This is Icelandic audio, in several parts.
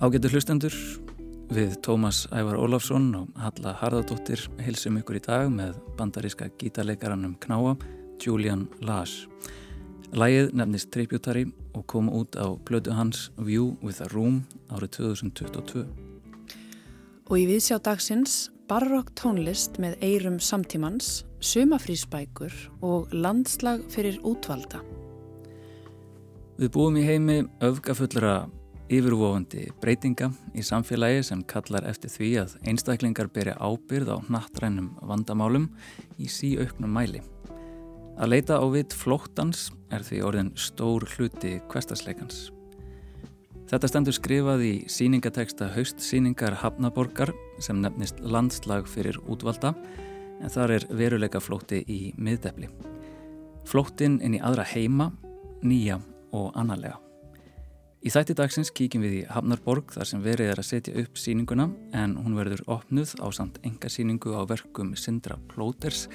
Ágættu hlustendur við Tómas Ævar Ólafsson og Halla Harðardóttir hilsum ykkur í dag með bandaríska gítarleikaranum Knáa, Julian Lash. Lægið nefnist Tributary og kom út á blödu hans View with a Room árið 2022. Og í viðsjá dagsins barokk tónlist með eirum samtímans, sumafrísbækur og landslag fyrir útvalda. Við búum í heimi öfgafullra yfirvofandi breytinga í samfélagi sem kallar eftir því að einstaklingar beri ábyrð á nattrænum vandamálum í síauknum mæli. Að leita á vitt flóttans er því orðin stór hluti kvestasleikans. Þetta stendur skrifað í síningateksta haustsíningar Hafnaborgar sem nefnist landslag fyrir útvalda en þar er veruleika flótti í miðdepli. Flóttin inn í aðra heima, nýja og annarlega. Í þætti dagsins kíkjum við í Hafnarborg þar sem verið er að setja upp síninguna en hún verður opnuð á samt enga síningu á verkum Sindra Plóters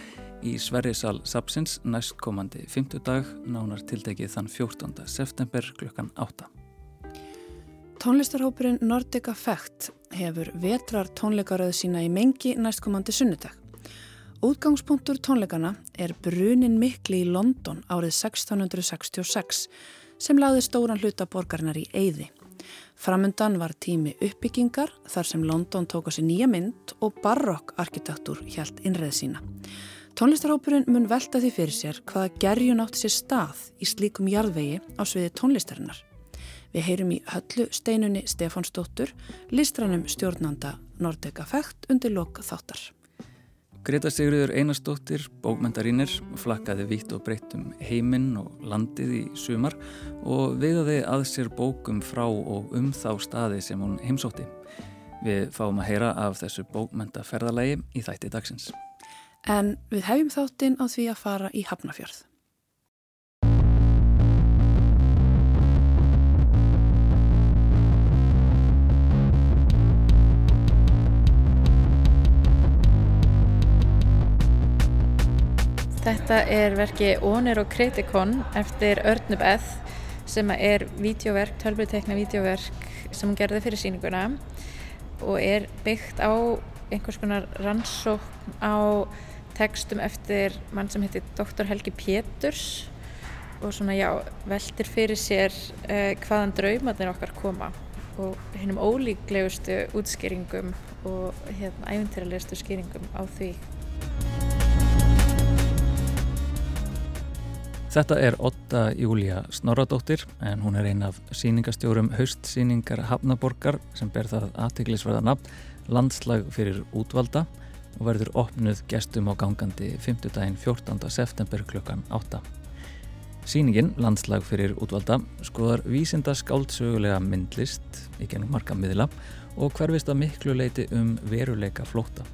í Sverrisal Sapsins næstkomandi 50 dag nánar tiltekið þann 14. september klukkan 8. Tónlistarhópurinn Nordic Effect hefur vetrar tónleikaröðu sína í mengi næstkomandi sunnudag. Útgangspunktur tónleikana er Brunin Mikli í London árið 1666 sem lagði stóran hluta borgarnar í eyði. Framundan var tími uppbyggingar þar sem London tók á sig nýja mynd og barokk-arkitektúr hjælt innreð sína. Tónlistarhópurinn mun velta því fyrir sér hvaða gerjun átti sér stað í slíkum jarðvegi á sviði tónlistarinnar. Við heyrum í höllu steinunni Stefánsdóttur, listrannum stjórnanda Nordeca Fægt undir lok þáttar. Greta Sigurður Einarstóttir, bókmentarínir, flakkaði vitt og breytt um heiminn og landið í sumar og veiðaði að sér bókum frá og um þá staði sem hún heimsótti. Við fáum að heyra af þessu bókmentaferðalagi í þætti dagsins. En við hefjum þáttinn á því að fara í Hafnafjörð. Þetta er verki Ónir og Kritikon eftir Örnub Eð sem er videoverk, tölvleitekna videoverk sem hún gerði fyrir síninguna og er byggt á einhvers konar rannsókn á tekstum eftir mann sem heitir Dr. Helgi Péturs og svona já, veldir fyrir sér uh, hvaðan draumarnir okkar koma og hennum ólíklegustu útskýringum og hérna æfintýralegustu skýringum á því Þetta er Otta Júlia Snorradóttir en hún er ein af síningastjórum haustsíningar Hafnaborgar sem ber það aðteglisverða nafn landslag fyrir útvalda og verður opnuð gestum á gangandi 5. daginn 14. september klukkan 8. Sýningin, landslag fyrir útvalda, skoðar vísinda skáldsögulega myndlist í genum marka miðla og hverfist að miklu leiti um veruleika flóta.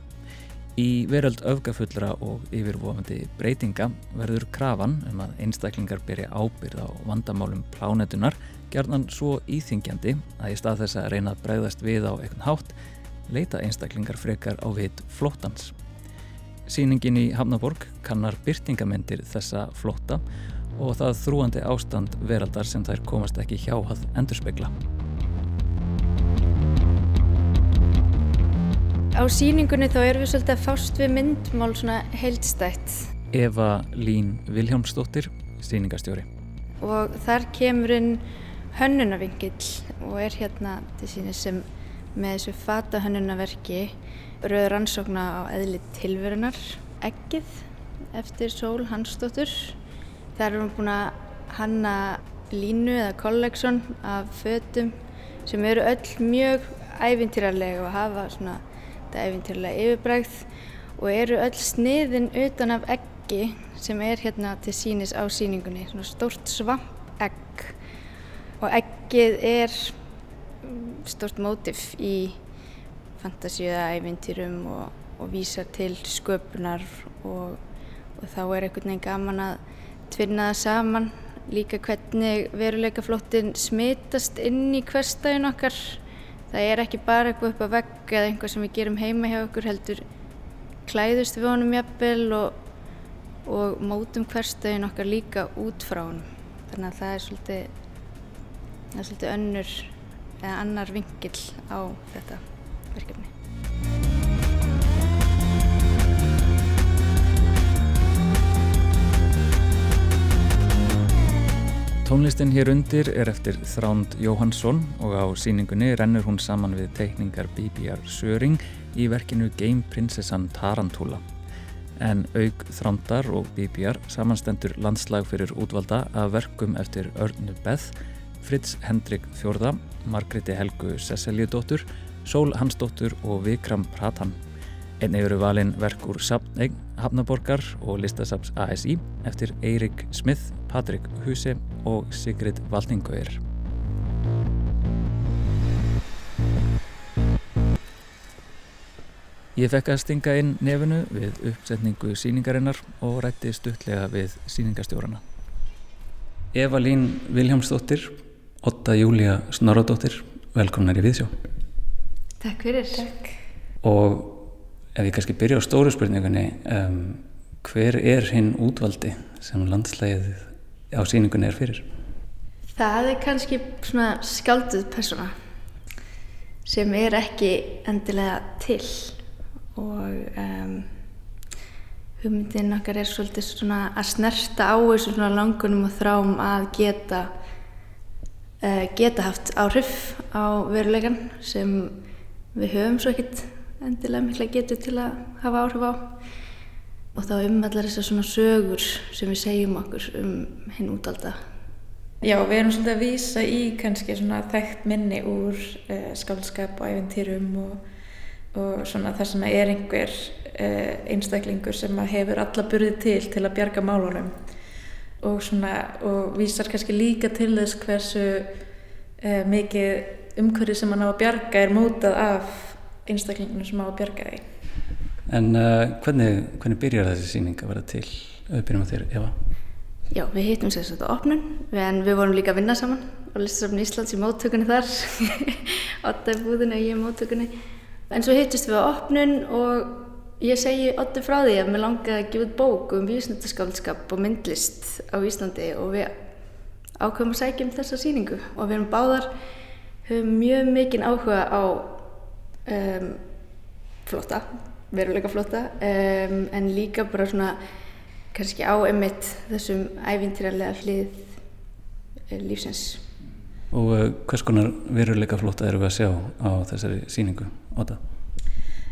Í veröld öfgafullra og yfirvofandi breytinga verður krafan um að einstaklingar byrja ábyrð á vandamálum plánetunar gerðan svo íþingjandi að í stað þess að reyna að bregðast við á eitthvað hátt leita einstaklingar frekar á vit flóttans. Sýningin í Hafnaborg kannar byrtingamendir þessa flótta og það þrúandi ástand veraldar sem þær komast ekki hjá að endurspegla. Á síningunni þá erum við svolítið að fást við myndmál svona heildstætt. Eva Lín Viljámsdóttir, síningastjóri. Og þar kemur inn hönnunavingill og er hérna til síni sem með þessu fata hönnunaverki rauður ansókna á eðli tilverunar ekkið eftir Sól Hansdóttur. Þar erum við búin að hanna línu eða kolleksson af fötum sem eru öll mjög æfintýrarlega og hafa svona þetta efintýrlega yfirbræð og eru öll sniðin utan af eggi sem er hérna til sínis á síningunni, svona stórt svamp egg og eggið er stórt mótif í fantasíuða eventýrum og, og vísar til sköpunar og, og þá er einhvern veginn gaman að tvinna það saman. Líka hvernig veruleikaflóttin smitast inn í hverstæðin okkar það er ekki bara eitthvað upp á vegg eða einhvað sem við gerum heima hjá okkur heldur klæðust við honum jafnvel og, og mótum hverstöðin okkar líka út frá honum þannig að það er svolítið það er svolítið önnur eða annar vingill á þetta verkefni. Tónlistin hér undir er eftir Þránd Jóhansson og á síningunni rennur hún saman við teikningar BBR Söring í verkinu Game Prinsessan Tarantula. En auk Þrándar og BBR samanstendur landslag fyrir útvalda af verkum eftir Örnu Beth, Fritz Hendrik Fjörða, Margreti Helgu Sesseljudóttur, Sól Hansdóttur og Vikram Pratan. Einn eru valin verk úr Sapneign, Hafnaborgar og listasaps ASI eftir Eirik Smith, Patrik Huse og Sigrid Valdingauðir. Ég fekk að stinga inn nefnu við uppsetningu síningarinnar og rætti stuttlega við síningastjórana. Eva Lín Viljámsdóttir, Otta Júlia Snorradóttir, velkomnar í Viðsjó. Takk fyrir. Takk. Og ef ég kannski byrja á stóru spurningunni, um, hver er hinn útvaldi sem landslæðið á síningunni er fyrir? Það er kannski svona skálduð persóna sem er ekki endilega til og um, hugmyndin okkar er svolítið svona að snerta á þessu svona langunum og þrám að geta uh, geta haft áhrif á verulegan sem við höfum svo ekkert endilega mikla getur til að hafa áhrif á og þá um allar þessar svona sögur sem við segjum okkur um hinn útalda. Já, við erum svolítið að vísa í kannski svona þekkt minni úr uh, skálskap og æfintýrum og, og svona þar sem er einhver uh, einstaklingur sem hefur alla burði til til að bjarga málunum og svona og vísar kannski líka til þess hversu uh, mikið umhverju sem hann á að bjarga er mótað af einstaklingunum sem á að bjarga því. En uh, hvernig, hvernig byrjar þessi síning að vera til? Byrjum á þér, Eva. Já, við hittum sérstaklega opnun, en við vorum líka að vinna saman á Listasafni Íslands í móttökunni þar, Otta í búðinu og ég í móttökunni. En svo hittist við á opnun og ég segi Otti frá því að mér langaði að gefa út bók um vísnættaskáldskap og myndlist á Íslandi og við ákveðum að sækja um þessa síningu og við erum báðar, höfum mjög mikinn áhuga á um, flotta veruleika flotta um, en líka bara svona kannski á emitt þessum ævintýralega hlið uh, lífsins. Og uh, hvers konar veruleika flotta eru við að sjá á þessari síningu á það?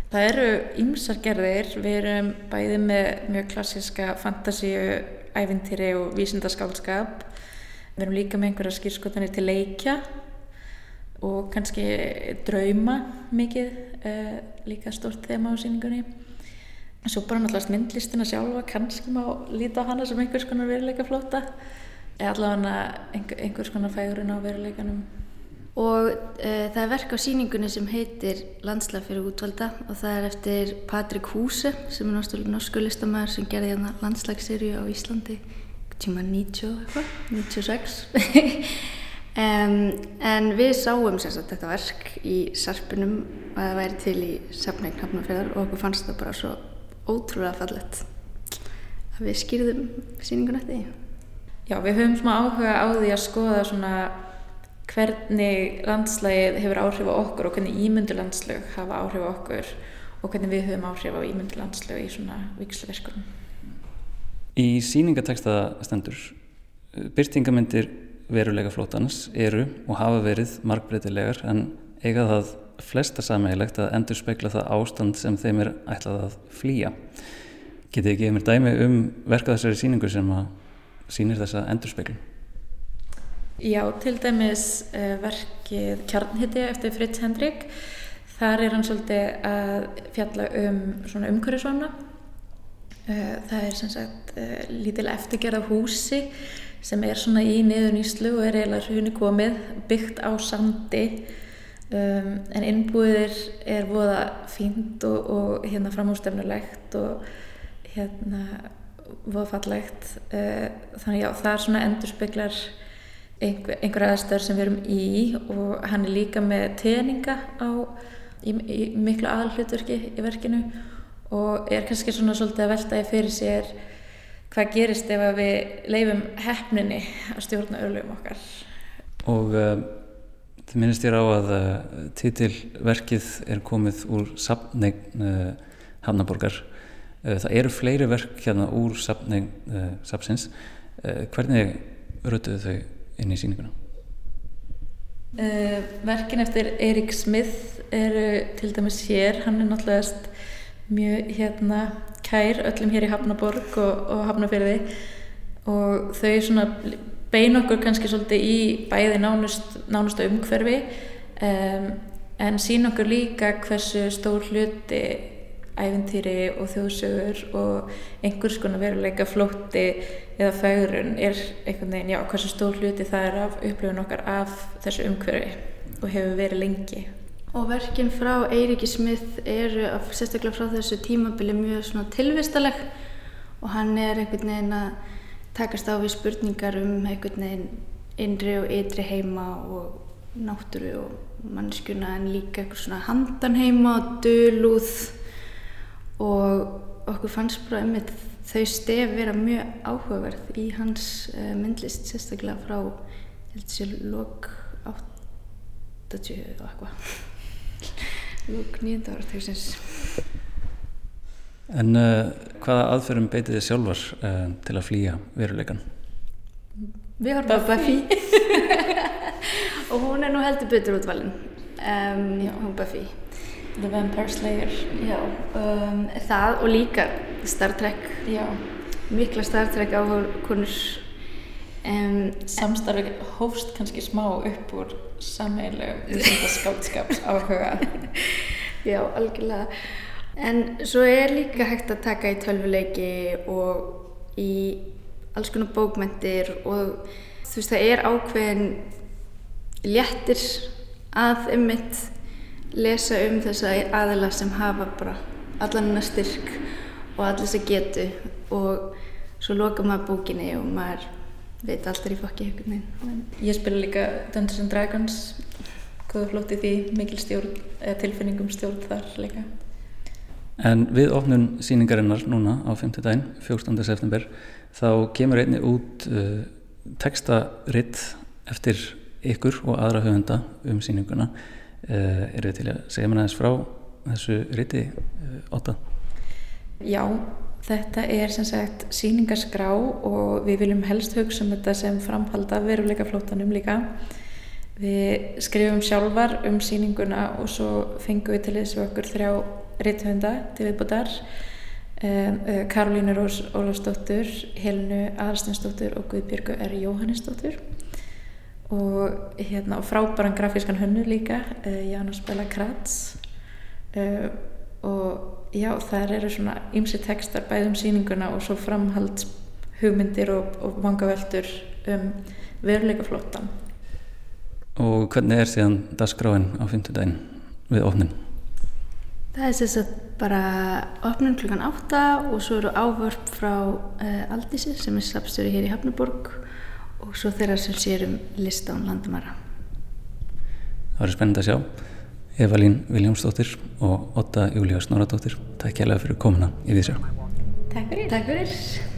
Það eru ymsar gerðir, við erum bæði með mjög klassiska fantasíu, ævintýri og vísindaskálskap. Við erum líka með einhverja skýrskotanir til leikja og kannski drauma mikið, uh, líka stórt þema á síningunni. Svo bara náttúrulega myndlistina sjálfa, kannski má líta á hana sem einhvers konar veruleika flóta, eða allavega einhver, einhvers konar fægurinn á veruleikanum. Og uh, það er verk á síningunni sem heitir Landslag fyrir útvalda og það er eftir Patrik Húse sem er náttúrulega norsku listamæður sem gerði hérna landslagsserju á Íslandi tíma 90 eitthvað, 96 Um, en við sáum sérstaklega þetta verk í sarpunum að það væri til í safnægn hafnafjörðar og okkur fannst það bara svo ótrúlega fallet að við skýrðum síningun eftir því. Já, við höfum svona áhuga á því að skoða svona hvernig landslægið hefur áhrif á okkur og hvernig ímyndulandslög hafa áhrif á okkur og hvernig við höfum áhrif á ímyndulandslög í svona viksluverkunum. Í síningateksta stendur byrtingamindir veruleika flótans eru og hafa verið margbreytilegar en eiga það flesta sammeilegt að endur spekla það ástand sem þeim er ætlað að flýja. Getið ekki mér dæmi um verka þessari síningu sem að sínir þessa endur speklu? Já, til dæmis uh, verkið Kjarnhitti eftir Fritz Hendrik. Þar er hann svolítið að fjalla um svona umhverjusvamna. Uh, það er sem sagt uh, lítilega eftirgerð af húsi sem er svona í niður nýslu og er eiginlega hrjúni komið, byggt á sandi. Um, en innbúðir er voða fínt og, og hérna framhústefnulegt og hérna voða fallegt. Uh, þannig já það er svona endurspeglar einhver, einhver aðstöður sem við erum í og hann er líka með teninga á í, í miklu aðalhlutverki í verkinu og er kannski svona svolítið að veltaði fyrir sér hvað gerist ef við leifum hefninni að stjórna örlugum okkar og uh, Þið minnist ég á að uh, titilverkið er komið úr sapneign uh, Hafnaborgar. Uh, það eru fleiri verk hérna úr sapneign sapsins. Hvernig rötuðu þau inn í síninguna? Verkin eftir Eirik Smith eru til dæmis hér. Hann er náttúrulega mjög hérna kær öllum hér í Hafnaborg og, og Hafnafyrði og þau svona bein okkur kannski svolítið í bæði nánust, nánusta umhverfi um, en sín okkur líka hversu stór hluti æfintýri og þjóðsögur og einhvers konar veruleika flótti eða fægrun er einhvern veginn, já, hversu stór hluti það er af upplifun okkar af þessu umhverfi og hefur verið lengi. Og verkinn frá Eiríki Smith eru sérstaklega frá þessu tímabili mjög tilvistaleg. Og hann er einhvern veginn að takast á við spurningar um einhvern veginn innri og ytri heima og náttúru og mannskjuna en líka eitthvað svona handan heima og dölúð og okkur fannst bara um þetta þau stef vera mjög áhugaverð í hans uh, myndlist sérstaklega frá sér, lok 80 og eitthvað lok nýjönda ára þegar En uh, hvaða aðferðum beitið þið sjálfar uh, til að flýja veruleikan? Við horfum á Buffy. Og hún er nú heldur betur útvalin. Um, hún Buffy. The Vampire Slayer. Um, það og líka Star Trek. Já. mikla Star Trek áhugur um, samstarfi hófst kannski smá upp úr samheilu skátskaps áhuga. Já, algjörlega. En svo er líka hægt að taka í tölvuleiki og í alls konar bókmentir og þú veist það er ákveðin léttir að ummitt lesa um þessa aðila sem hafa bara allan hennar styrk og allir þess að getu. Og svo loka maður bókinni og maður veit alltaf í fokki Ég spila líka Dungeons and Dragons góða flóti því mikil stjórn, tilfinningum stjórn þar líka En við ofnun síningarinnar núna á 5. daginn, 14. september, þá kemur einni út uh, textaritt eftir ykkur og aðra höfunda um síninguna. Uh, er þið til að segja mér aðeins frá þessu ritti uh, 8? Já, þetta er sem sagt síningarskrá og við viljum helst hugsa um þetta sem framhalda veruleika flótanum líka. Við skrifum sjálfar um síninguna og svo fengum við til þessu okkur þrjá rithönda til viðbútar um, Karolínu Rós Ólafsdóttur Helinu Aðarstensdóttur og Guðbjörgu R. Jóhannesdóttur og hérna frábæran grafískan hönnu líka uh, Janus Bella Kratz uh, og já þar eru svona ymsi textar bæðum síninguna og svo framhald hugmyndir og, og vangaveltur um veruleika flottan Og hvernig er síðan dagskráin á fymtudaginn við ofnin? Það er að bara opnum klukkan 8 og svo eru ávörp frá uh, Aldísi sem er sapstöru hér í Hafnaborg og svo þeirra sem sérum lista án landamæra. Það verður spennend að sjá. Evalín Viljámsdóttir og Otta Júlíu Snoradóttir. Takk hjálpa fyrir komuna í því sér. Takk fyrir. Takk fyrir.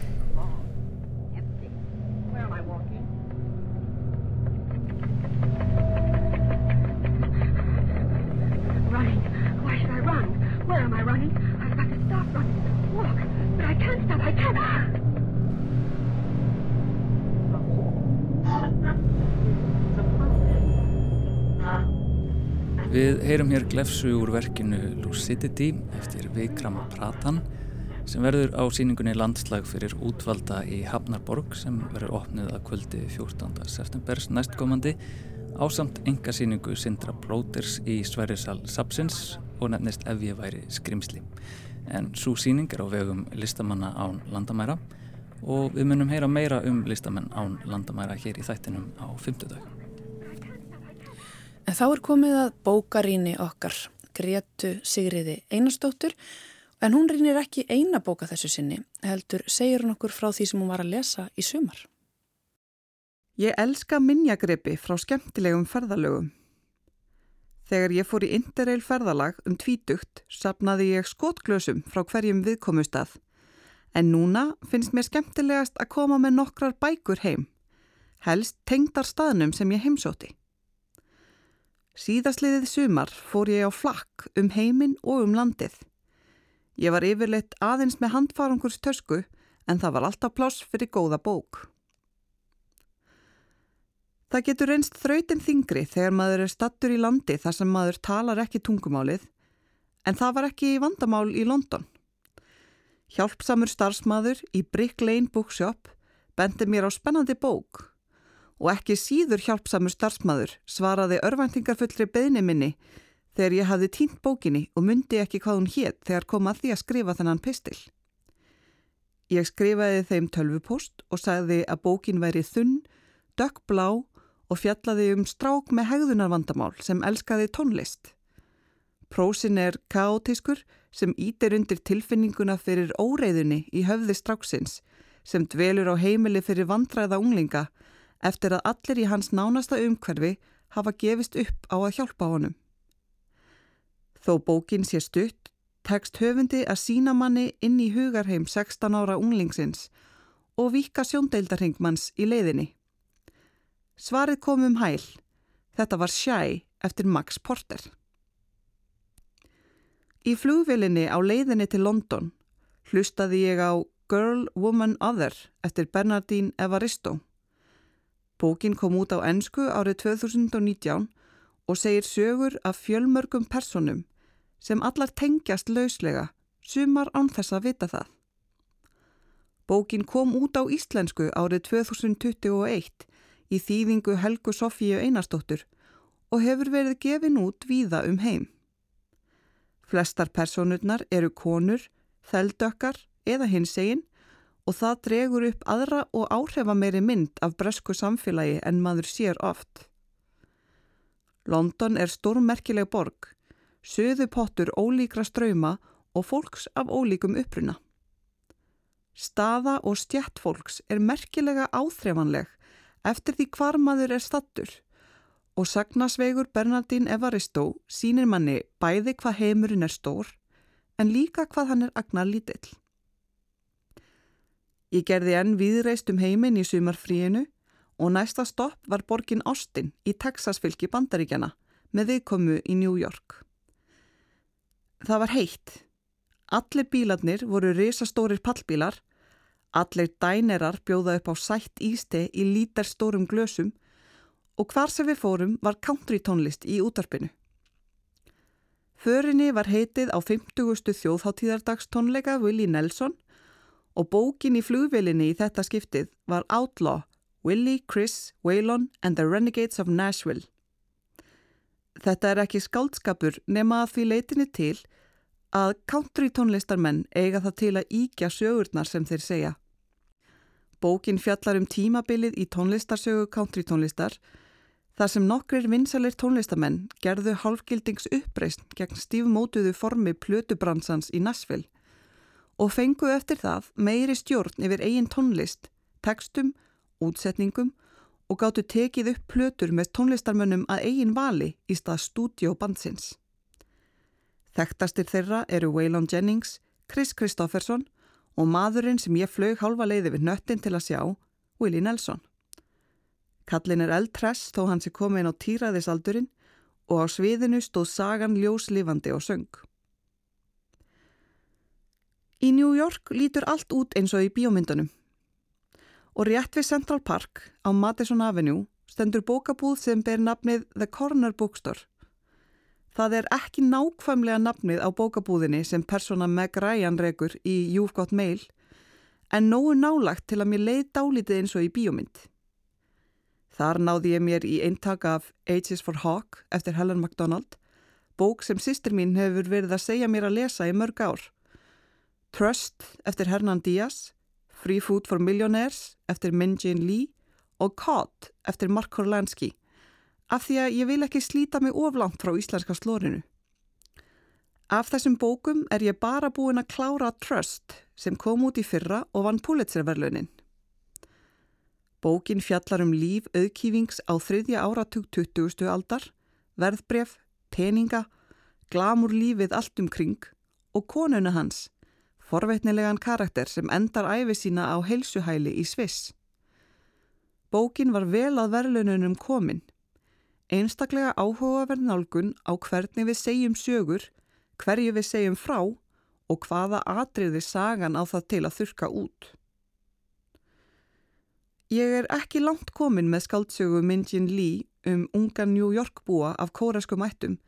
Við heyrum hér glefsu úr verkinu Lucidity eftir Vikram Pratan sem verður á síningunni landslag fyrir útvalda í Hafnarborg sem verður opnið að kvöldi 14. septembers næstkomandi á samt enga síningu Sindra Plóters í Sverrisal Sapsins og nefnist Ef ég væri skrimsli. En svo síning er á vegum listamanna án landamæra og við munum heyra meira um listamenn án landamæra hér í þættinum á 50 dag. En þá er komið að bókaríni okkar, Gretu Sigriði Einarstóttur, en hún rínir ekki eina bóka þessu sinni, heldur segir hún okkur frá því sem hún var að lesa í sumar. Ég elska minnjagrepi frá skemmtilegum ferðalögum. Þegar ég fór í interrail ferðalag um tvítugt sapnaði ég skotglösum frá hverjum viðkomustaf, en núna finnst mér skemmtilegast að koma með nokkrar bækur heim, helst tengdar staðnum sem ég heimsóti. Síðasliðið sumar fór ég á flakk um heiminn og um landið. Ég var yfirleitt aðeins með handfarangurs tösku en það var alltaf pláss fyrir góða bók. Það getur einst þrautin þingri þegar maður er stattur í landi þar sem maður talar ekki tungumálið en það var ekki vandamál í London. Hjálpsamur starfsmaður í Brick Lane Bookshop bendi mér á spennandi bók og ekki síður hjálpsamur starfsmaður svaraði örvæntingarfullri beðni minni þegar ég hafði tínt bókinni og myndi ekki hvað hún hétt þegar kom að því að skrifa þennan pistil. Ég skrifaði þeim tölvupost og sagði að bókin væri þunn, dökkblá og fjallaði um strák með hegðunarvandamál sem elskaði tónlist. Prósin er kaotískur sem ítir undir tilfinninguna fyrir óreiðunni í höfði stráksins sem dvelur á heimili fyrir vandræða unglinga eftir að allir í hans nánasta umhverfi hafa gefist upp á að hjálpa honum. Þó bókin sé stutt, tekst höfundi að sína manni inn í hugarheim 16 ára unglingsins og vika sjóndeildarhingmanns í leiðinni. Svarið kom um hæl. Þetta var Sjæ eftir Max Porter. Í flugvilinni á leiðinni til London hlustaði ég á Girl, Woman, Other eftir Bernardine Evaristo. Bókin kom út á ennsku árið 2019 og segir sögur af fjölmörgum personum sem allar tengjast lauslega, sumar án þess að vita það. Bókin kom út á íslensku árið 2021 í þýðingu Helgu Sofíu Einarstóttur og hefur verið gefin út víða um heim. Flestar personurnar eru konur, þeldökkar eða hinsegin og það dregur upp aðra og áhrifa meiri mynd af bresku samfélagi en maður sér oft. London er stórmerkileg borg, söðu pottur ólíkra ströyma og fólks af ólíkum uppruna. Staða og stjætt fólks er merkilega áþrefanleg eftir því hvar maður er stattur og sagnasvegur Bernardín Evaristo sínir manni bæði hvað heimurinn er stór en líka hvað hann er agnar lítill. Ég gerði enn viðreist um heiminn í sumarfríinu og næsta stopp var borgin Austin í Texasfylki bandaríkjana með viðkomu í New York. Það var heitt. Allir bílarnir voru risastórir pallbílar, allir dænerar bjóða upp á sætt íste í lítarstórum glösum og hvar sem við fórum var country tónlist í útarpinu. Förinni var heitið á 50. þjóðháttíðardagstónleika Willie Nelson og bókin í flugvelinni í þetta skiptið var Outlaw, Willie, Chris, Waylon and the Renegades of Nashville. Þetta er ekki skáldskapur nema að því leitinni til að country tónlistarmenn eiga það til að íkja sögurnar sem þeir segja. Bókin fjallar um tímabilið í tónlistarsögu country tónlistar þar sem nokkrir vinsalir tónlistamenn gerðu hálfgildings uppreist gegn stífmótuðu formi plötubransans í Nashville og fengu eftir það meiri stjórn yfir eigin tónlist, tekstum, útsetningum og gáttu tekið upp plötur með tónlistarmönnum að eigin vali í stað stúdjóbandsins. Þekktastir þeirra eru Waylon Jennings, Chris Kristofferson og maðurinn sem ég flög halva leiði við nöttin til að sjá, Willie Nelson. Kallin er eldtress þó hans er komin á týraðisaldurinn og á sviðinu stóð sagan ljóslifandi og söng. Í New York lítur allt út eins og í bíómyndunum. Og rétt við Central Park á Madison Avenue stendur bókabúð sem ber nafnið The Corner Bookstore. Það er ekki nákvæmlega nafnið á bókabúðinni sem persona Meg Ryan regur í You've Got Mail en nógu nálagt til að mér leið dálítið eins og í bíómynd. Þar náði ég mér í eintaka af Ages for Hawk eftir Helen MacDonald, bók sem sýstir mín hefur verið að segja mér að lesa í mörg ár. Trust eftir Hernan Díaz, Free Food for Millionaires eftir Min-Jin Lee og Caught eftir Mark Korlansky af því að ég vil ekki slíta mig oflant frá íslenska slórinu. Af þessum bókum er ég bara búin að klára Trust sem kom út í fyrra og vann Pulitzerverlunin. Bókin fjallar um líf auðkýfings á þriðja áratug 20. aldar, verðbref, teninga, glamur lífið allt um kring og konuna hans forveitnilegan karakter sem endar æfi sína á heilsuhæli í Sviss. Bókin var vel að verðlununum komin. einstaklega áhugaverð nálgun á hvernig við segjum sögur, hverju við segjum frá og hvaða atriði sagan á það til að þurka út. Ég er ekki langt komin með skáldsögu Minjin Lee um unga New York búa af kóraskum ættum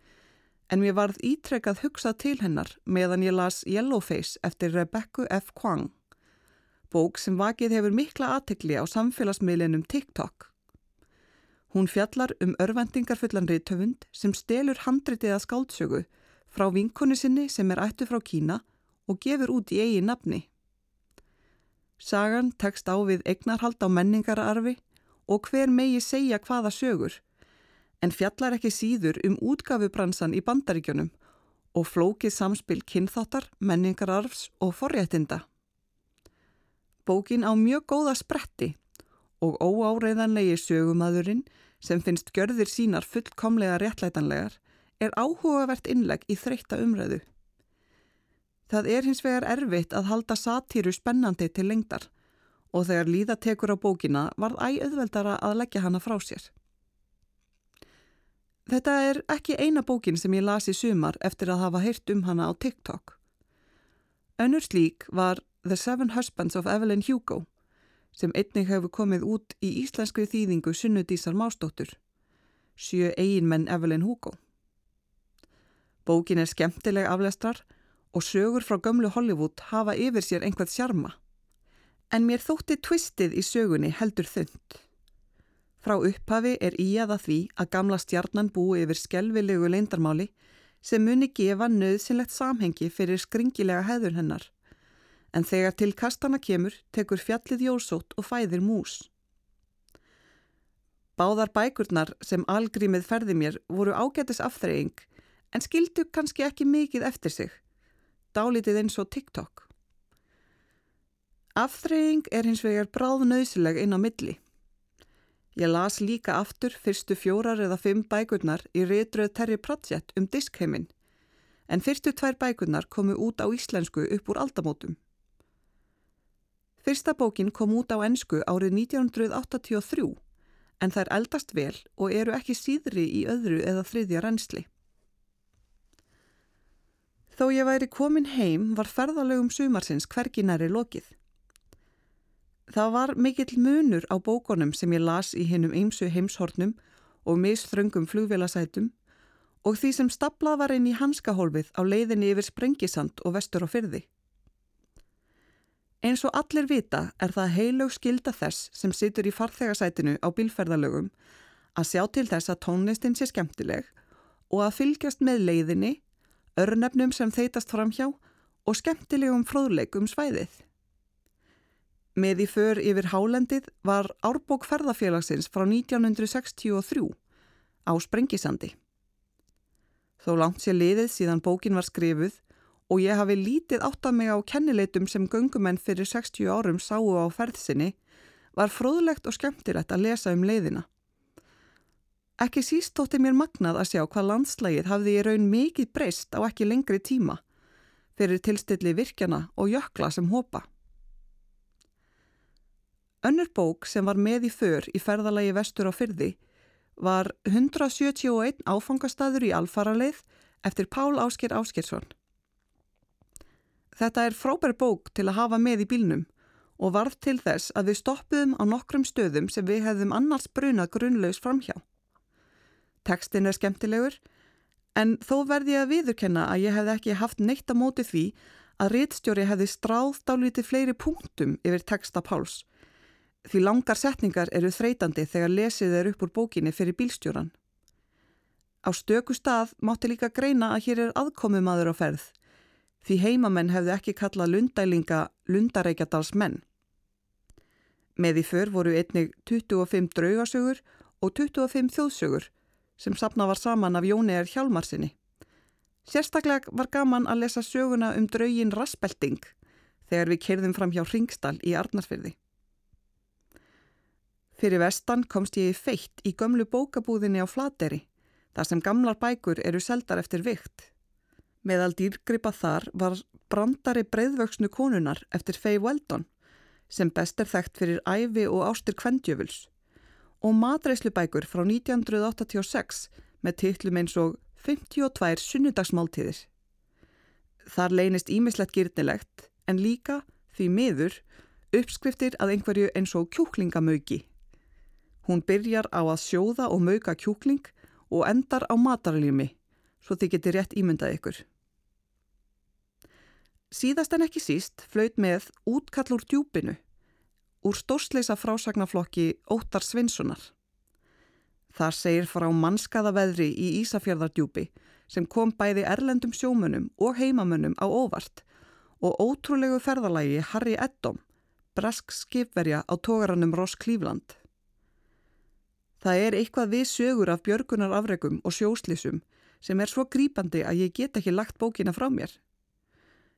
en mér varð ítrekkað hugsað til hennar meðan ég las Yellowface eftir Rebecca F. Kwang, bók sem vakið hefur mikla aðtekli á samfélagsmiðlinum TikTok. Hún fjallar um örvendingarfullan reytöfund sem stelur handritið að skáldsögu frá vinkonni sinni sem er ættu frá Kína og gefur út í eigi nafni. Sagan tekst á við eignarhald á menningararfi og hver megi segja hvaða sögur en fjallar ekki síður um útgafubransan í bandaríkjunum og flókið samspil kynþáttar, menningararfs og forréttinda. Bókin á mjög góða spretti og óáreiðanlegi sögumadurinn sem finnst görðir sínar fullkomlega réttlætanlegar er áhugavert innleg í þreytta umræðu. Það er hins vegar erfitt að halda satíru spennandi til lengdar og þegar líða tekur á bókina varð æauðveldara að leggja hana frá sér. Þetta er ekki eina bókin sem ég las í sumar eftir að hafa heyrt um hana á TikTok. Önnur slík var The Seven Husbands of Evelyn Hugo sem einnig hefur komið út í íslenskri þýðingu Sunnudísar Mástóttur, sjö eiginmenn Evelyn Hugo. Bókin er skemmtileg aflestrar og sögur frá gömlu Hollywood hafa yfir sér einhvað sjarma, en mér þótti twistið í sögunni heldur þund. Frá upphafi er í aða því að gamla stjarnan búi yfir skelvilegu leindarmáli sem muni gefa nöðsynlegt samhengi fyrir skringilega heður hennar. En þegar til kastana kemur tekur fjallið jósótt og fæðir mús. Báðar bækurnar sem algrímið ferði mér voru ágætis afþreying en skildu kannski ekki mikið eftir sig. Dálítið eins og TikTok. Afþreying er hins vegar bráð nöðsileg inn á milli. Ég las líka aftur fyrstu fjórar eða fimm bækurnar í reytröð Terri Pratchett um diskheimin, en fyrstu tvær bækurnar komu út á íslensku upp úr aldamótum. Fyrsta bókin kom út á ennsku árið 1983, en þær eldast vel og eru ekki síðri í öðru eða þriðja reynsli. Þó ég væri komin heim var ferðalögum sumarsins hverginæri lokið. Það var mikill munur á bókonum sem ég las í hinnum eimsu heimshornum og misþröngum flugvélasætum og því sem staplað var inn í hanskahólfið á leiðinni yfir Sprengisand og vestur á fyrði. Eins og allir vita er það heilög skilda þess sem situr í farþegasætinu á bílferðalögum að sjá til þess að tónlistin sé skemmtileg og að fylgjast með leiðinni, örnefnum sem þeitast framhjá og skemmtilegum fróðleik um svæðið. Með í för yfir Hálendið var árbók ferðafélagsins frá 1963 á Sprengisandi. Þó langt sér liðið síðan bókin var skrifuð og ég hafi lítið átt að mig á kennileitum sem gungumenn fyrir 60 árum sáu á ferðsinni var fróðlegt og skemmtilegt að lesa um leiðina. Ekki síst tótti mér magnað að sjá hvað landslægið hafði í raun mikið breyst á ekki lengri tíma fyrir tilstilli virkjana og jökla sem hopa. Önnur bók sem var með í för í ferðalagi vestur á fyrði var 171 áfangastadur í alfaraleið eftir Pál Ásker Áskersson. Þetta er frábær bók til að hafa með í bílnum og varð til þess að við stoppuðum á nokkrum stöðum sem við hefðum annars brunað grunnlaus framhjá. Tekstin er skemmtilegur en þó verði ég að viðurkenna að ég hefði ekki haft neitt að móti því að réttstjóri hefði stráðt á liti fleiri punktum yfir teksta Páls Því langar setningar eru þreytandi þegar lesið er upp úr bókinni fyrir bílstjóran. Á stöku stað mátti líka greina að hér er aðkomumadur á ferð, því heimamenn hefðu ekki kallað lundælinga lundareikjadals menn. Með í för voru einnig 25 draugasögur og 25 þjóðsögur sem sapna var saman af Jóni er Hjálmarsinni. Sérstaklega var gaman að lesa söguna um draugin Raspelting þegar við kerðum fram hjá Ringstall í Arnarsfyrði. Fyrir vestan komst ég í feitt í gömlu bókabúðinni á Flateri, þar sem gamlar bækur eru seldar eftir vikt. Meðal dýrgripa þar var brandari breyðvöksnu konunar eftir Faye Weldon, sem best er þekkt fyrir æfi og ástur kvendjöfuls, og matreislubækur frá 1986 með titlum eins og 52 sunnudagsmáltíðir. Þar leynist ímislegt gyrnilegt en líka, því miður, uppskriftir að einhverju eins og kjúklingamauki. Hún byrjar á að sjóða og mauka kjúkling og endar á matarljumi, svo þið getur rétt ímyndað ykkur. Síðast en ekki síst flöyt með útkall úr djúpinu, úr stórsleisa frásagnaflokki Óttar Svinssonar. Þar segir frá mannskaða veðri í Ísafjörðardjúpi sem kom bæði erlendum sjómunum og heimamönnum á óvart og ótrúlegu ferðalagi Harry Eddom, brask skipverja á tógarannum Ross Cleveland. Það er eitthvað við sögur af björgunar afregum og sjóslísum sem er svo grípandi að ég get ekki lagt bókina frá mér.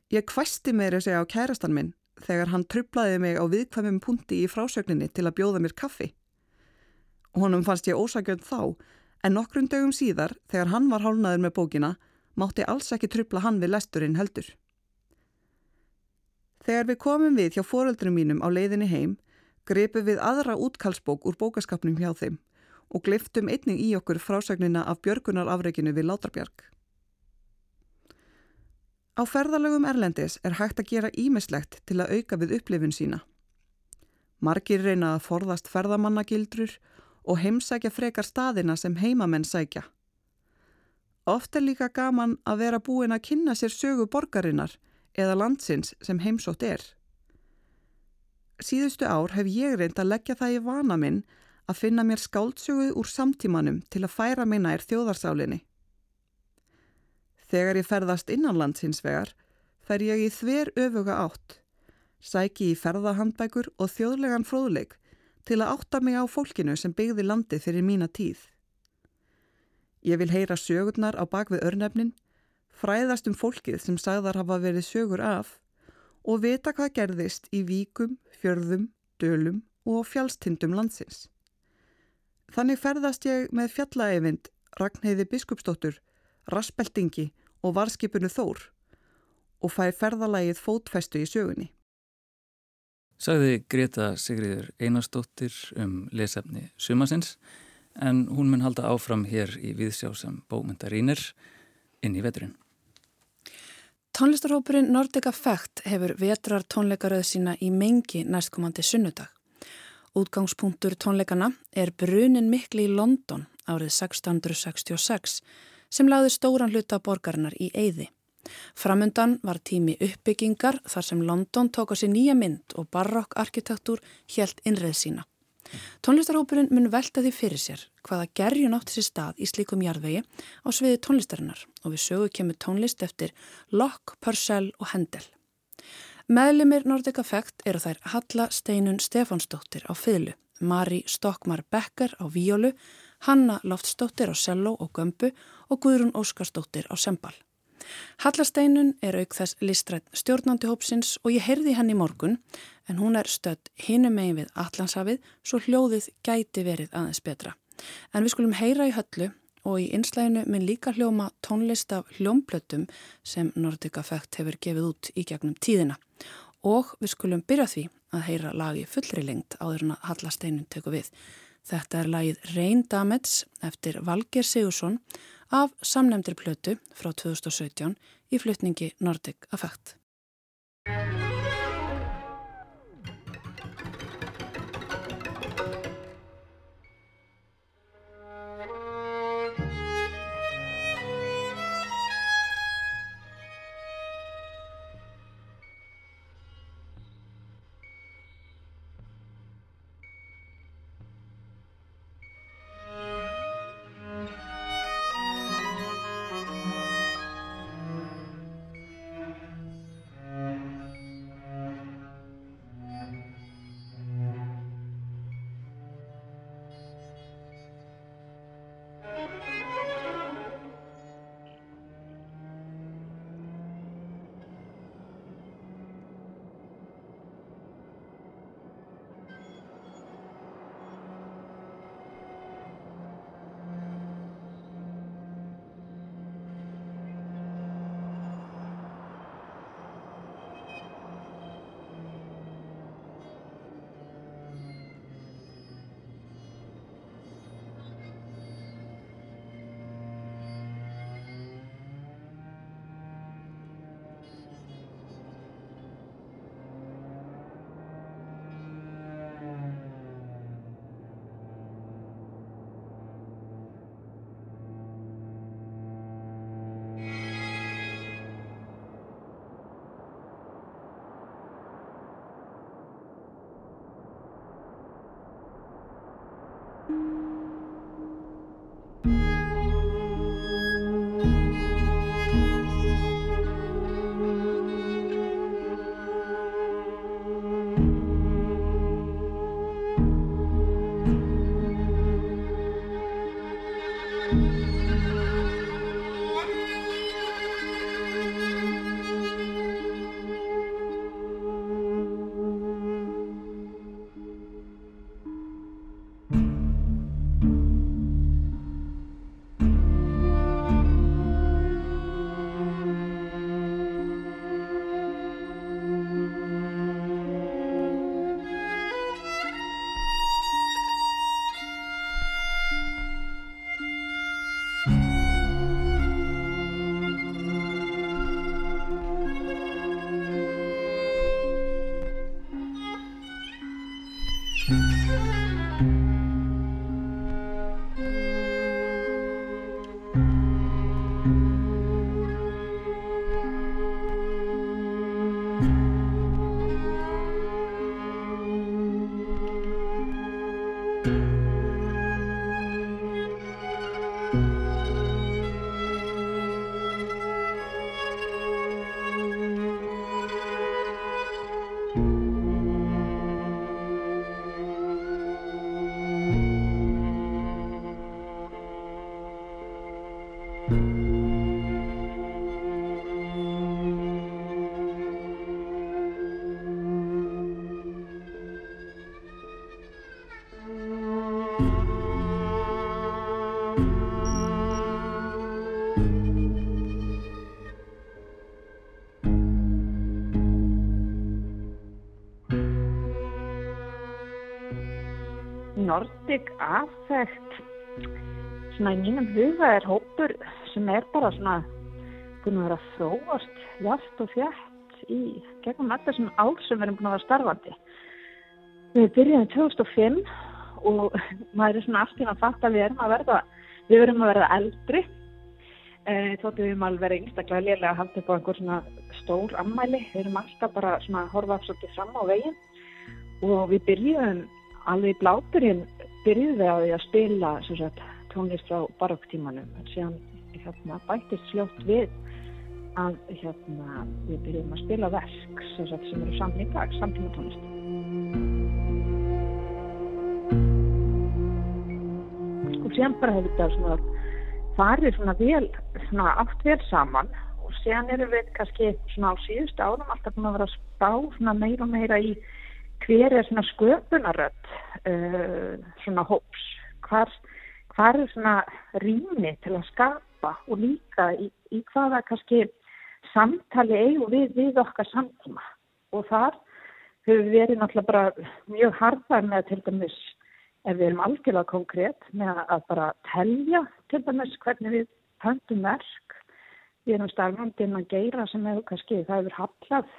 Ég kvæsti meiri segja á kærastan minn þegar hann trublaði mig á viðkvæmum punti í frásögninni til að bjóða mér kaffi. Honum fannst ég ósakjönd þá en nokkrum dögum síðar þegar hann var hálnaður með bókina mátti alls ekki trubla hann við lesturinn heldur. Þegar við komum við hjá foreldrum mínum á leiðinni heim greipum við aðra útkallsbók úr bókaskapnum hjá þeim og gliftum einning í okkur frásögnina af björgunarafreikinu við Látrabjörg. Á ferðalögum Erlendis er hægt að gera ímislegt til að auka við upplifun sína. Margir reyna að forðast ferðamannagildrur og heimsækja frekar staðina sem heimamenn sækja. Oft er líka gaman að vera búin að kynna sér sögu borgarinnar eða landsins sem heimsótt er. Síðustu ár hef ég reynd að leggja það í vana minn að finna mér skáldsögu úr samtímanum til að færa minna er þjóðarsálinni. Þegar ég ferðast innanlands hins vegar, fer ég í þver öfuga átt, sæki í ferðahandbækur og þjóðlegan fróðleik til að átta mig á fólkinu sem byggði landi fyrir mína tíð. Ég vil heyra sögurnar á bakvið örnefnin, fræðast um fólkið sem sagðar hafa verið sögur af og vita hvað gerðist í víkum, fjörðum, dölum og fjálstindum landsins. Þannig ferðast ég með fjallaeyvind Ragnheiði Biskupsdóttur, Raspeltingi og Varskipunu Þór og fær ferðalagið fótfestu í sögunni. Sagði Greta Sigriður Einarsdóttir um lesefni sumasins en hún mun halda áfram hér í viðsjá sem bómyndarínir inn í veturinn. Tónlistarhópurinn Nordic Effect hefur vetrar tónleikaröð sína í mengi næstkomandi sunnudag. Útgangspunktur tónleikana er brunin mikli í London árið 1666 sem lagði stóran hluta borgarinnar í eyði. Framundan var tími uppbyggingar þar sem London tók á sér nýja mynd og barokk arkitektúr helt innreð sína. Tónlistarhópurinn mun velta því fyrir sér hvaða gerjun átti sér stað í slíkum jarðvegi á sviði tónlistarinnar og við sögu kemur tónlist eftir Locke, Purcell og Handel. Meðlimir Nordic Effect eru þær Halla Steinun Stefánsdóttir á fylgu, Mari Stokkmar Becker á víólu, Hanna Loftsdóttir á cello og gömbu og Guðrún Óskarsdóttir á sembal. Halla Steinun er auk þess listrætt stjórnandi hópsins og ég heyrði henni morgun en hún er stödd hinum megin við Allandshafið svo hljóðið gæti verið aðeins betra. En við skulum heyra í höllu og í einslæginu minn líka hljóma tónlist af hljómplötum sem Nordic Effect hefur gefið út í gegnum tíðina. Og við skulum byrja því að heyra lagi fullri lengt áður en að Hallasteinun teku við. Þetta er lagið Rain Damage eftir Valger Sigursson af samnemndri plötu frá 2017 í flutningi Nordic Effect. Nordic Affect svona í mínum huga er hópur sem er bara svona búin að vera að þróast jæft og fjætt í gegnum allir þessum ál sem við erum búin að vera starfandi. Við byrjaðum 2005 og maður er svona aftur að fatta að við erum að verða, við erum að verða eldri. E, þóttu við erum alveg verið einstaklega lélega að halda upp á einhver svona stór ammæli, við erum alltaf bara svona að horfa svolítið fram á veginn. Og við byrjuðum alveg í bláturinn byrjuðum við á því að spila sagt, tónlist frá barokktímanum en síðan hérna, bættist sljótt við að hérna, við byrjuðum að spila verk sagt, sem eru saman í dag, samtíma tónlist og síðan bara hefur þetta farið svona vel svona átt vel saman. Og síðan erum við kannski svona á síðust árum alltaf búin að vera að spá meira og meira í hver er svona sköpunarödd uh, svona hóps? Hvar, hvar er svona rými til að skapa og líka í, í hvaða kannski samtali eigum við við okkar samtíma? Og þar höfum við verið náttúrulega bara mjög harðar með til dæmis ef við erum algjörlega konkrétt með að bara telja til dæmis hvernig við höndum verk. Við erum starfandinn að geyra sem hefur kannski það hefur haflað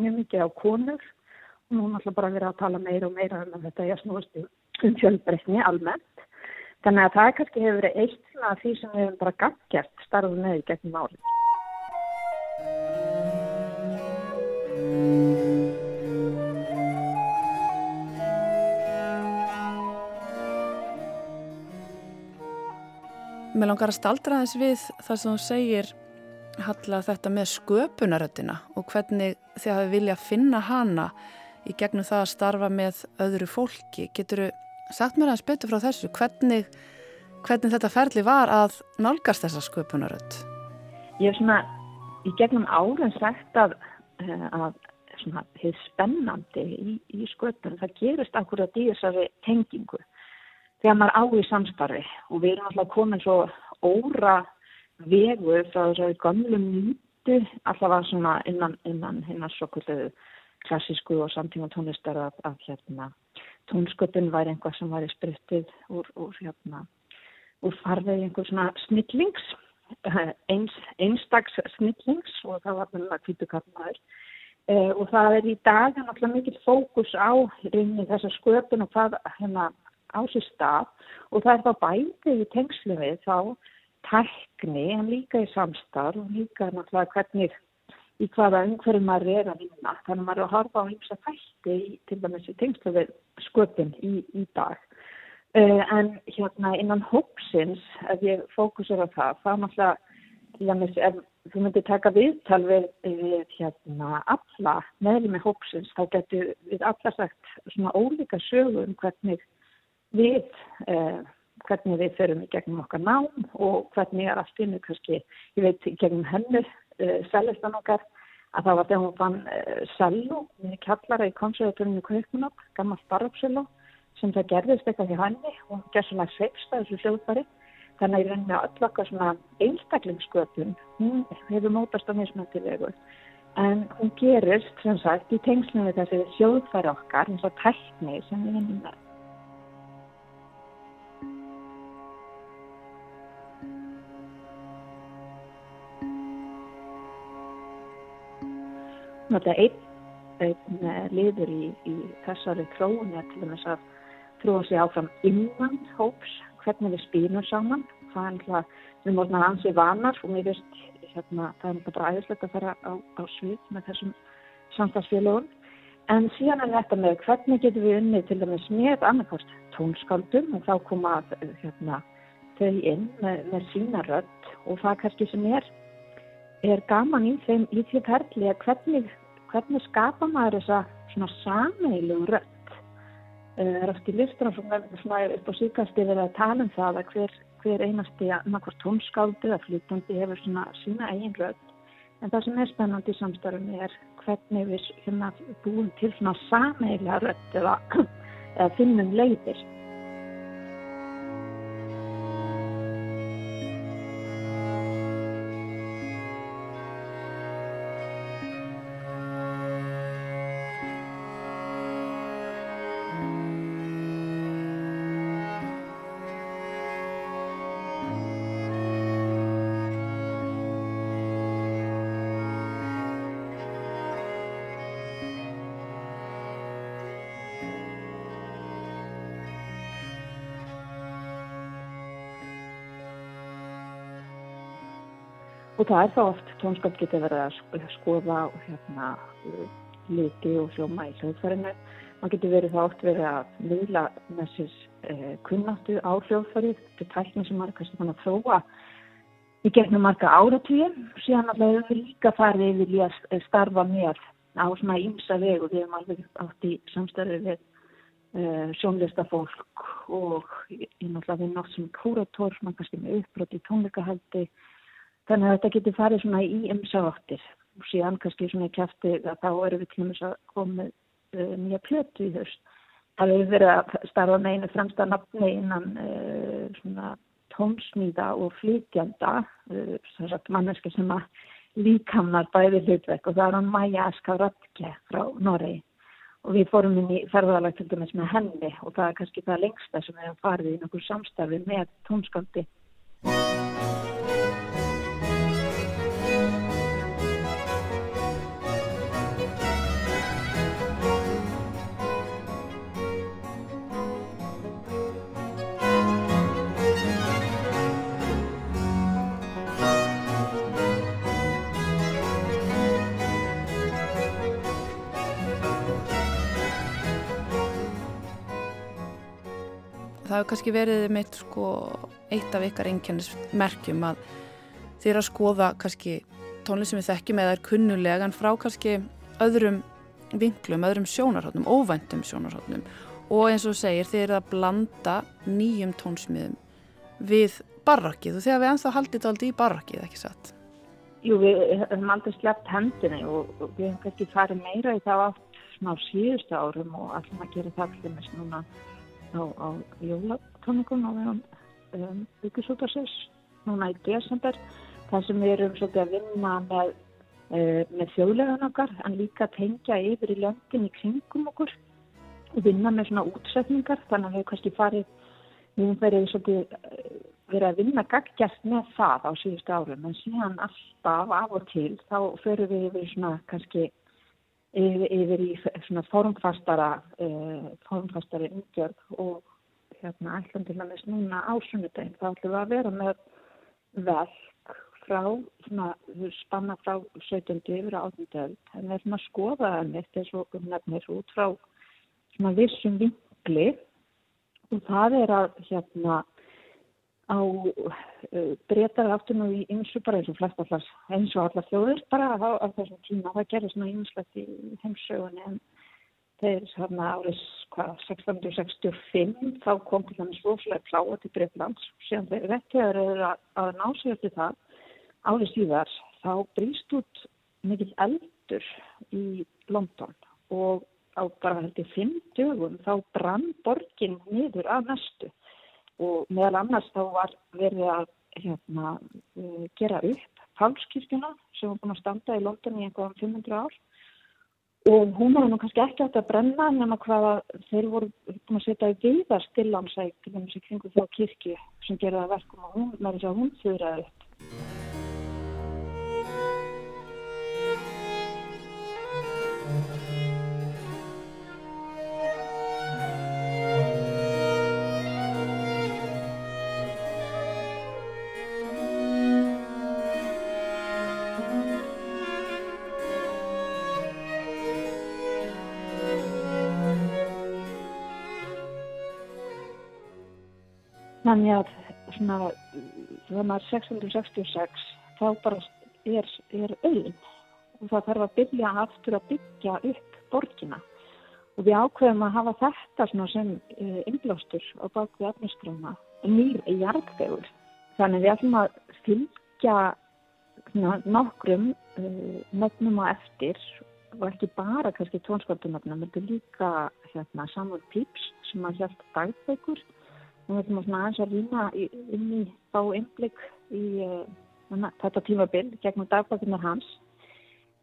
mjög mikið á konur og nú náttúrulega bara verið að tala meira og meira um þetta ég snúast um fjölbreytni almennt. Þannig að það kannski hefur verið eitt af því sem við hefum bara gaggjart starfum með í gegnum árið. Mér langar að staldra þess við það sem þú segir Halla þetta með sköpunaröttina og hvernig þið hafi viljað finna hana í gegnum það að starfa með öðru fólki. Getur þú sagt mér aðeins betur frá þessu? Hvernig, hvernig þetta ferli var að nálgast þessa sköpunarödd? Ég hef svona í gegnum áren sagt að, eh, að svona hefur spennandi í, í sköpunum. Það gerist akkurat í þessari tengingu þegar maður á í samstarfi og við erum alltaf komin svo óra vegu frá þessari gamlu mýtu alltaf var svona innan, innan hinnar svo kvöldu klassísku og samtíma tónlistar að, að hérna, tónsköpun væri einhvað sem væri spryttið úr, úr, hérna, úr farvegi einhver svona snillings, eins, einstags snillings og það var með kvítukarnaður. Eh, og það er í dag náttúrulega mikil fókus á reyni þessa sköpun og hvað hérna á sér stað og það er þá bæði í tengslu við þá tækni en líka í samstarf og líka náttúrulega hvernig í hvaða umhverju maður er að vinna. Þannig að maður er að harfa á einhversa fætti til dæmis í tengslu við sköpun í, í dag. Uh, en hérna innan hópsins, ef ég fókusur á það, þá náttúrulega, til dæmis, ef þú myndir taka viðtal við, við hérna alla meðlum með hópsins, þá getur við alla sagt svona ólíka sögum um hvernig við, uh, hvernig við förum í gegnum okkar nám og hvernig er allt innu kannski, ég veit, gegnum hennu, uh, sellistan okkar, að það var þegar hún fann uh, sellu, við kallara í konservatorinu Kaupunop, gammal baröpselu, sem það gerðist eitthvað hjá henni, hún gerð svona sveipst að þessu hljóðbari, þannig að í rauninni öll okkar svona einstaklingsköpun, hún hefur mótast á mismöndi vegu, en hún gerist, sem sagt, í tengslum við þessi hljóðbari okkar, eins og tækni sem við vinnum með. Er einn, einn liður í, í þessari tróni til þess að þróa sig áfram innan hóps, hvernig við spýnum saman. Það er alltaf, við erum orðin að ansi vanar og mér veist, hérna, það er bara æðislegt að fara á, á svið með þessum samstagsfélagum. En síðan er þetta með hvernig getum við unnið til dæmis með annarkost tónskaldum og þá koma hérna, þau inn með, með sína rödd og það kannski sem er er gaman í þeim í því ferli að hvernig, hvernig skapa maður þessa svona sameilu rödd. Það er oft í listur svona upp á síkasti verið að tala um það að hver, hver einasti annarkvært tónskáldu eða flytandi hefur svona sína eigin rödd. En það sem er spennandi í samstarfum er hvernig við hérna búum til svona sameilu rödd eða, eða finnum leiðir. Það er þá oft, tónskap getur verið að skoða og hérna liti og hljóma í hljóðfærinu. Man getur verið þá oft verið að miðla með sér eh, kunnáttu á hljóðfærið. Þetta er tækni sem maður kannski þannig að þróa í gegnum marga áratvíu. Síðan alltaf hefur líka farið yfir í að starfa með á svona ímsa vegu. Við hefum alveg átt í samstæðu við eh, sjónlistafólk og ég náttúrulega við nátt sem kúrator, mann kannski með uppbrot í tónleikahaldi Þannig að þetta getur farið svona í umsáttir og síðan kannski svona kæfti að þá erum við til dæmis að koma uh, nýja plötu í þess. Það hefur verið að starfa með einu fremsta nafni innan uh, svona tónsmýða og flytjanda, uh, manneski sem að líkamnar bæði hlutverk og það er hann Maja Aska Röttke frá Noregi og við fórum inn í ferðalag til dæmis með henni og það er kannski það lengsta sem við hefum farið í nokkur samstarfi með tónskandi. Það hefur kannski verið mitt sko eitt af ykkar einkennismerkjum að er að skoða kannski tónlist sem við þekkjum eða er kunnulega en frá kannski öðrum vinklum, öðrum sjónarhóttnum, óvæntum sjónarhóttnum og eins og segir er að blanda nýjum tónsmiðum við barrakið og þegar við ennþá haldið þetta aldrei í barrakið, ekki satt? Jú, við hefum aldrei slept hendinni og, við hefum kannski farið meira í það átt smá síðustu árum og allum að gera það til þess núna á, jólatóningum á vegum um, byggjusútarsins núna í desember þar sem við erum svolítið að vinna með, uh, með þjóðlegan okkar en líka tengja yfir í löndin í kringum okkur og vinna með svona útsetningar þannig að við kannski farið við verið svolítið uh, verið að vinna gaggjast með það á síðustu árum en síðan alltaf af og til þá förum við yfir svona kannski yfir, í svona formfastara uh, formfastari umgjörð og hérna ætlum til að mest núna á sunnudegin þá ætlum við að vera með verk frá svona spanna frá 17. yfir á 18. öld en við ætlum að skoða það eins og nefnir út frá svona vissum vinkli og það er að hérna á uh, breytar aftur nú í ymsu bara eins og flest allar eins og allar þjóður bara á, á þessum tíma. Það gerir svona ymslegt í heimsögunni en þeir hérna árið hvað 1665 þá kom til þannig svofslega pláa til Breitlands og síðan þeir eru að, að ná sig eftir það. Árið síðar þá brýst út mikil eldur í London og á bara held ég fimm dögum þá brann borgin niður af næstu og meðal annars þá var verið að hérna, uh, gera upp Pálskirkjuna sem var búin að standa í London í einhverjum 500 ár og hún var nú kannski ekki átt að brenna nema hvaða þeir voru búin að setja í viðar þess að kringu þá kirkju sem gerða verkum og hún, með þess að hún þurraði upp. Þannig að svona, þannig að 666 þá bara er, er auðn. Og það þarf að byrja aftur að byggja upp borgina. Og við ákveðum að hafa þetta sem uh, innblástur á bakvið efnisgrunna nýr í jarðbegur. Þannig við ætlum að fylgja nokkrum uh, nöfnum á eftir og ekki bara kannski tónskvöldunöfnum, þetta er líka hérna, Samuel Pepys sem að hjálpa dagbegur Við ætlum að aðeins að rýna inn í þá einblik í uh, þetta tímabill gegnum dagbækunar hans.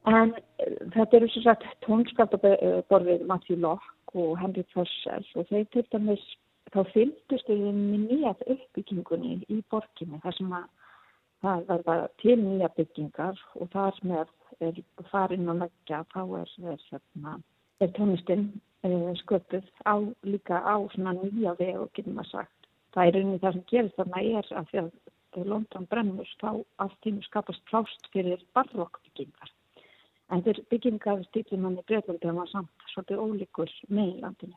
En uh, þetta eru svo sagt tónskaptaborðið Matthew Locke og Henry Purcell og þeir til dæmis þá fylgdust við nýjað uppbyggingunni í borginni þar sem að það verða til nýja byggingar og þar með er farin að leggja þá er, hérna, er tónistinn uh, sköpuð á líka á svona nýja vegu, getur maður sagt það er rauninni það sem gerist þarna er að því að London brennur þá allt tímu skapast plást fyrir barrokkbyggingar. En þeir byggingar stílum hann í Breitlandi var samt svolítið ólíkur meðlandinu.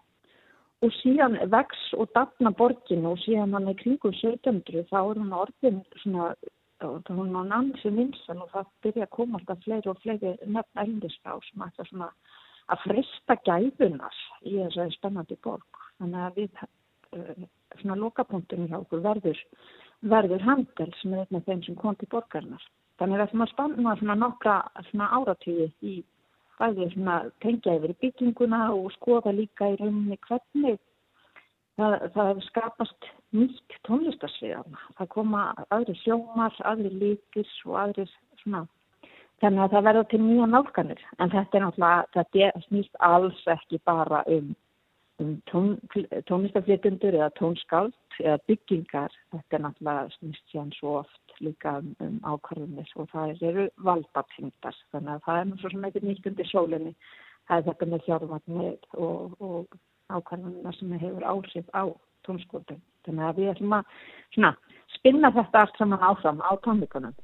Og síðan vex og dapna borginu og síðan hann er kringum 1700 þá er hann orðin svona, þá er hann ansi vinsal og það byrja að koma alltaf fleiri og fleiri nefn erindisfrá sem ætla svona að frista gæfunar í þessari spennandi borg. Þannig að við uh, svona lokapunktunum hjá okkur verður, verður handel sem er einn af þeim sem kom til borgarnar. Þannig að það spanna svona nokkra svona áratíði í bæði svona tengja yfir bygginguna og skoða líka í rauninni hvernig það, það skapast nýtt tónlistarsviðana. Það koma aðri sjómar, aðri líkis og aðri svona Þannig að það verður til nýja nálganir. En þetta er náttúrulega, þetta snýst alls ekki bara um um tón, tónlistaflétundur eða tónskáld eða byggingar. Þetta er náttúrulega snýst sér svo oft líka um, um ákvarðunis og það eru valdatengdar. Þannig að það er náttúrulega sem eitthvað nýtt undir sólinni. Það er þetta með fjármagnir og, og ákvarðunina sem hefur áhrif á tónskóldum þannig að við ætlum að svona, spinna þetta allt saman áfram á tónleikunum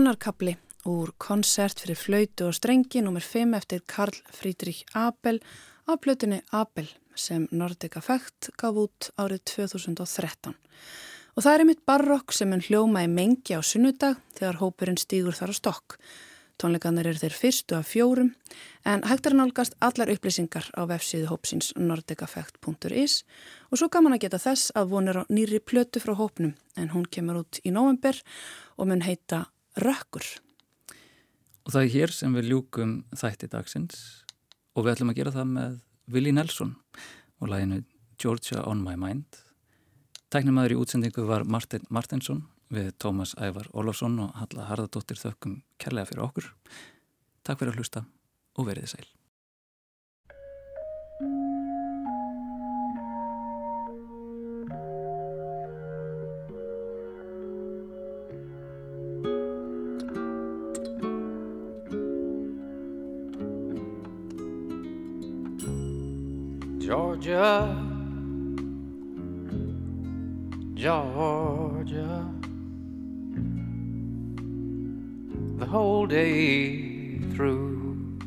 Annarkabli úr koncert fyrir flautu og strengi nr. 5 eftir Karl Friedrich Abel af plötunni Abel sem Nordic Effect gaf út árið 2013. Og það er einmitt barokk sem hann hljóma í mengi á sunnudag þegar hópurinn stýgur þar á stokk. Tónleikanir eru þeir fyrstu af fjórum en hægt er nálgast allar upplýsingar á vefsíðu hópsins nordiceffect.is og svo gaman að geta þess að vonir á nýri plötu frá hópnum en hún kemur út í november og mun heita Rökkur. Og það er hér sem við ljúkum þætti dagsins og við ætlum að gera það með Willi Nelson og læginu Georgia on my mind. Tæknumæður í útsendingu var Martin Martinsson við Tómas Ævar Ólafsson og Halla Harðardóttir þökkum kærlega fyrir okkur. Takk fyrir að hlusta og veriði sæl. Georgia Georgia the whole day through.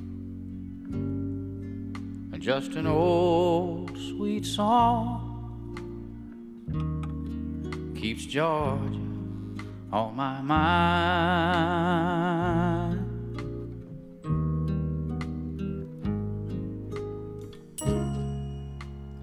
And Just an old sweet song keeps Georgia on my mind.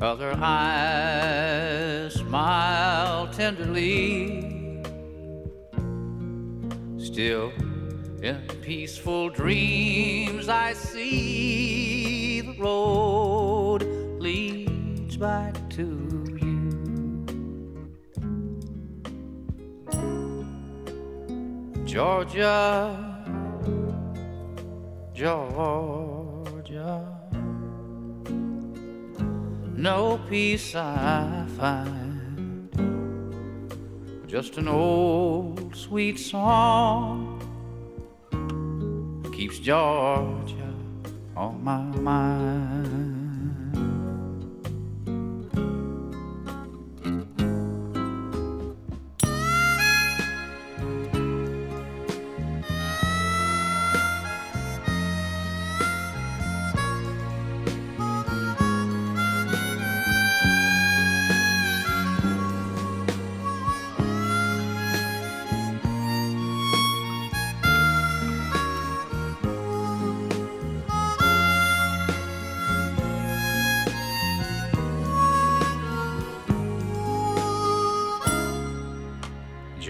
Other eyes smile tenderly. Still, in peaceful dreams, I see the road leads back to you. Georgia, Georgia no peace I find. Just an old sweet song keeps Georgia on my mind.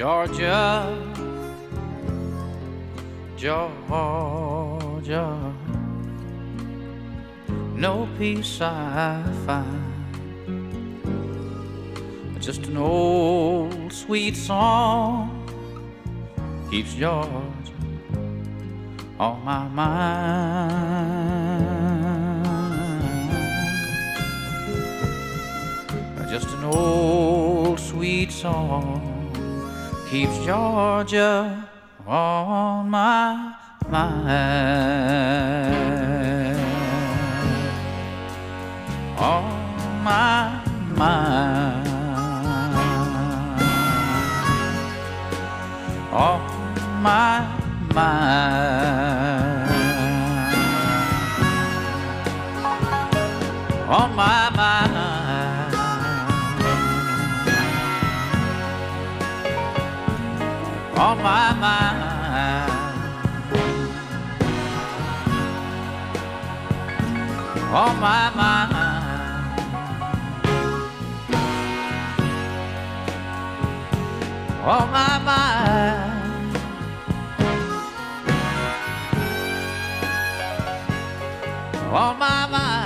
Georgia, Georgia, no peace I find, just an old sweet song keeps Georgia on my mind. Just an old sweet song keeps Georgia on my mind. On my mind. On my mind. on my mind. On my mind. On my mind.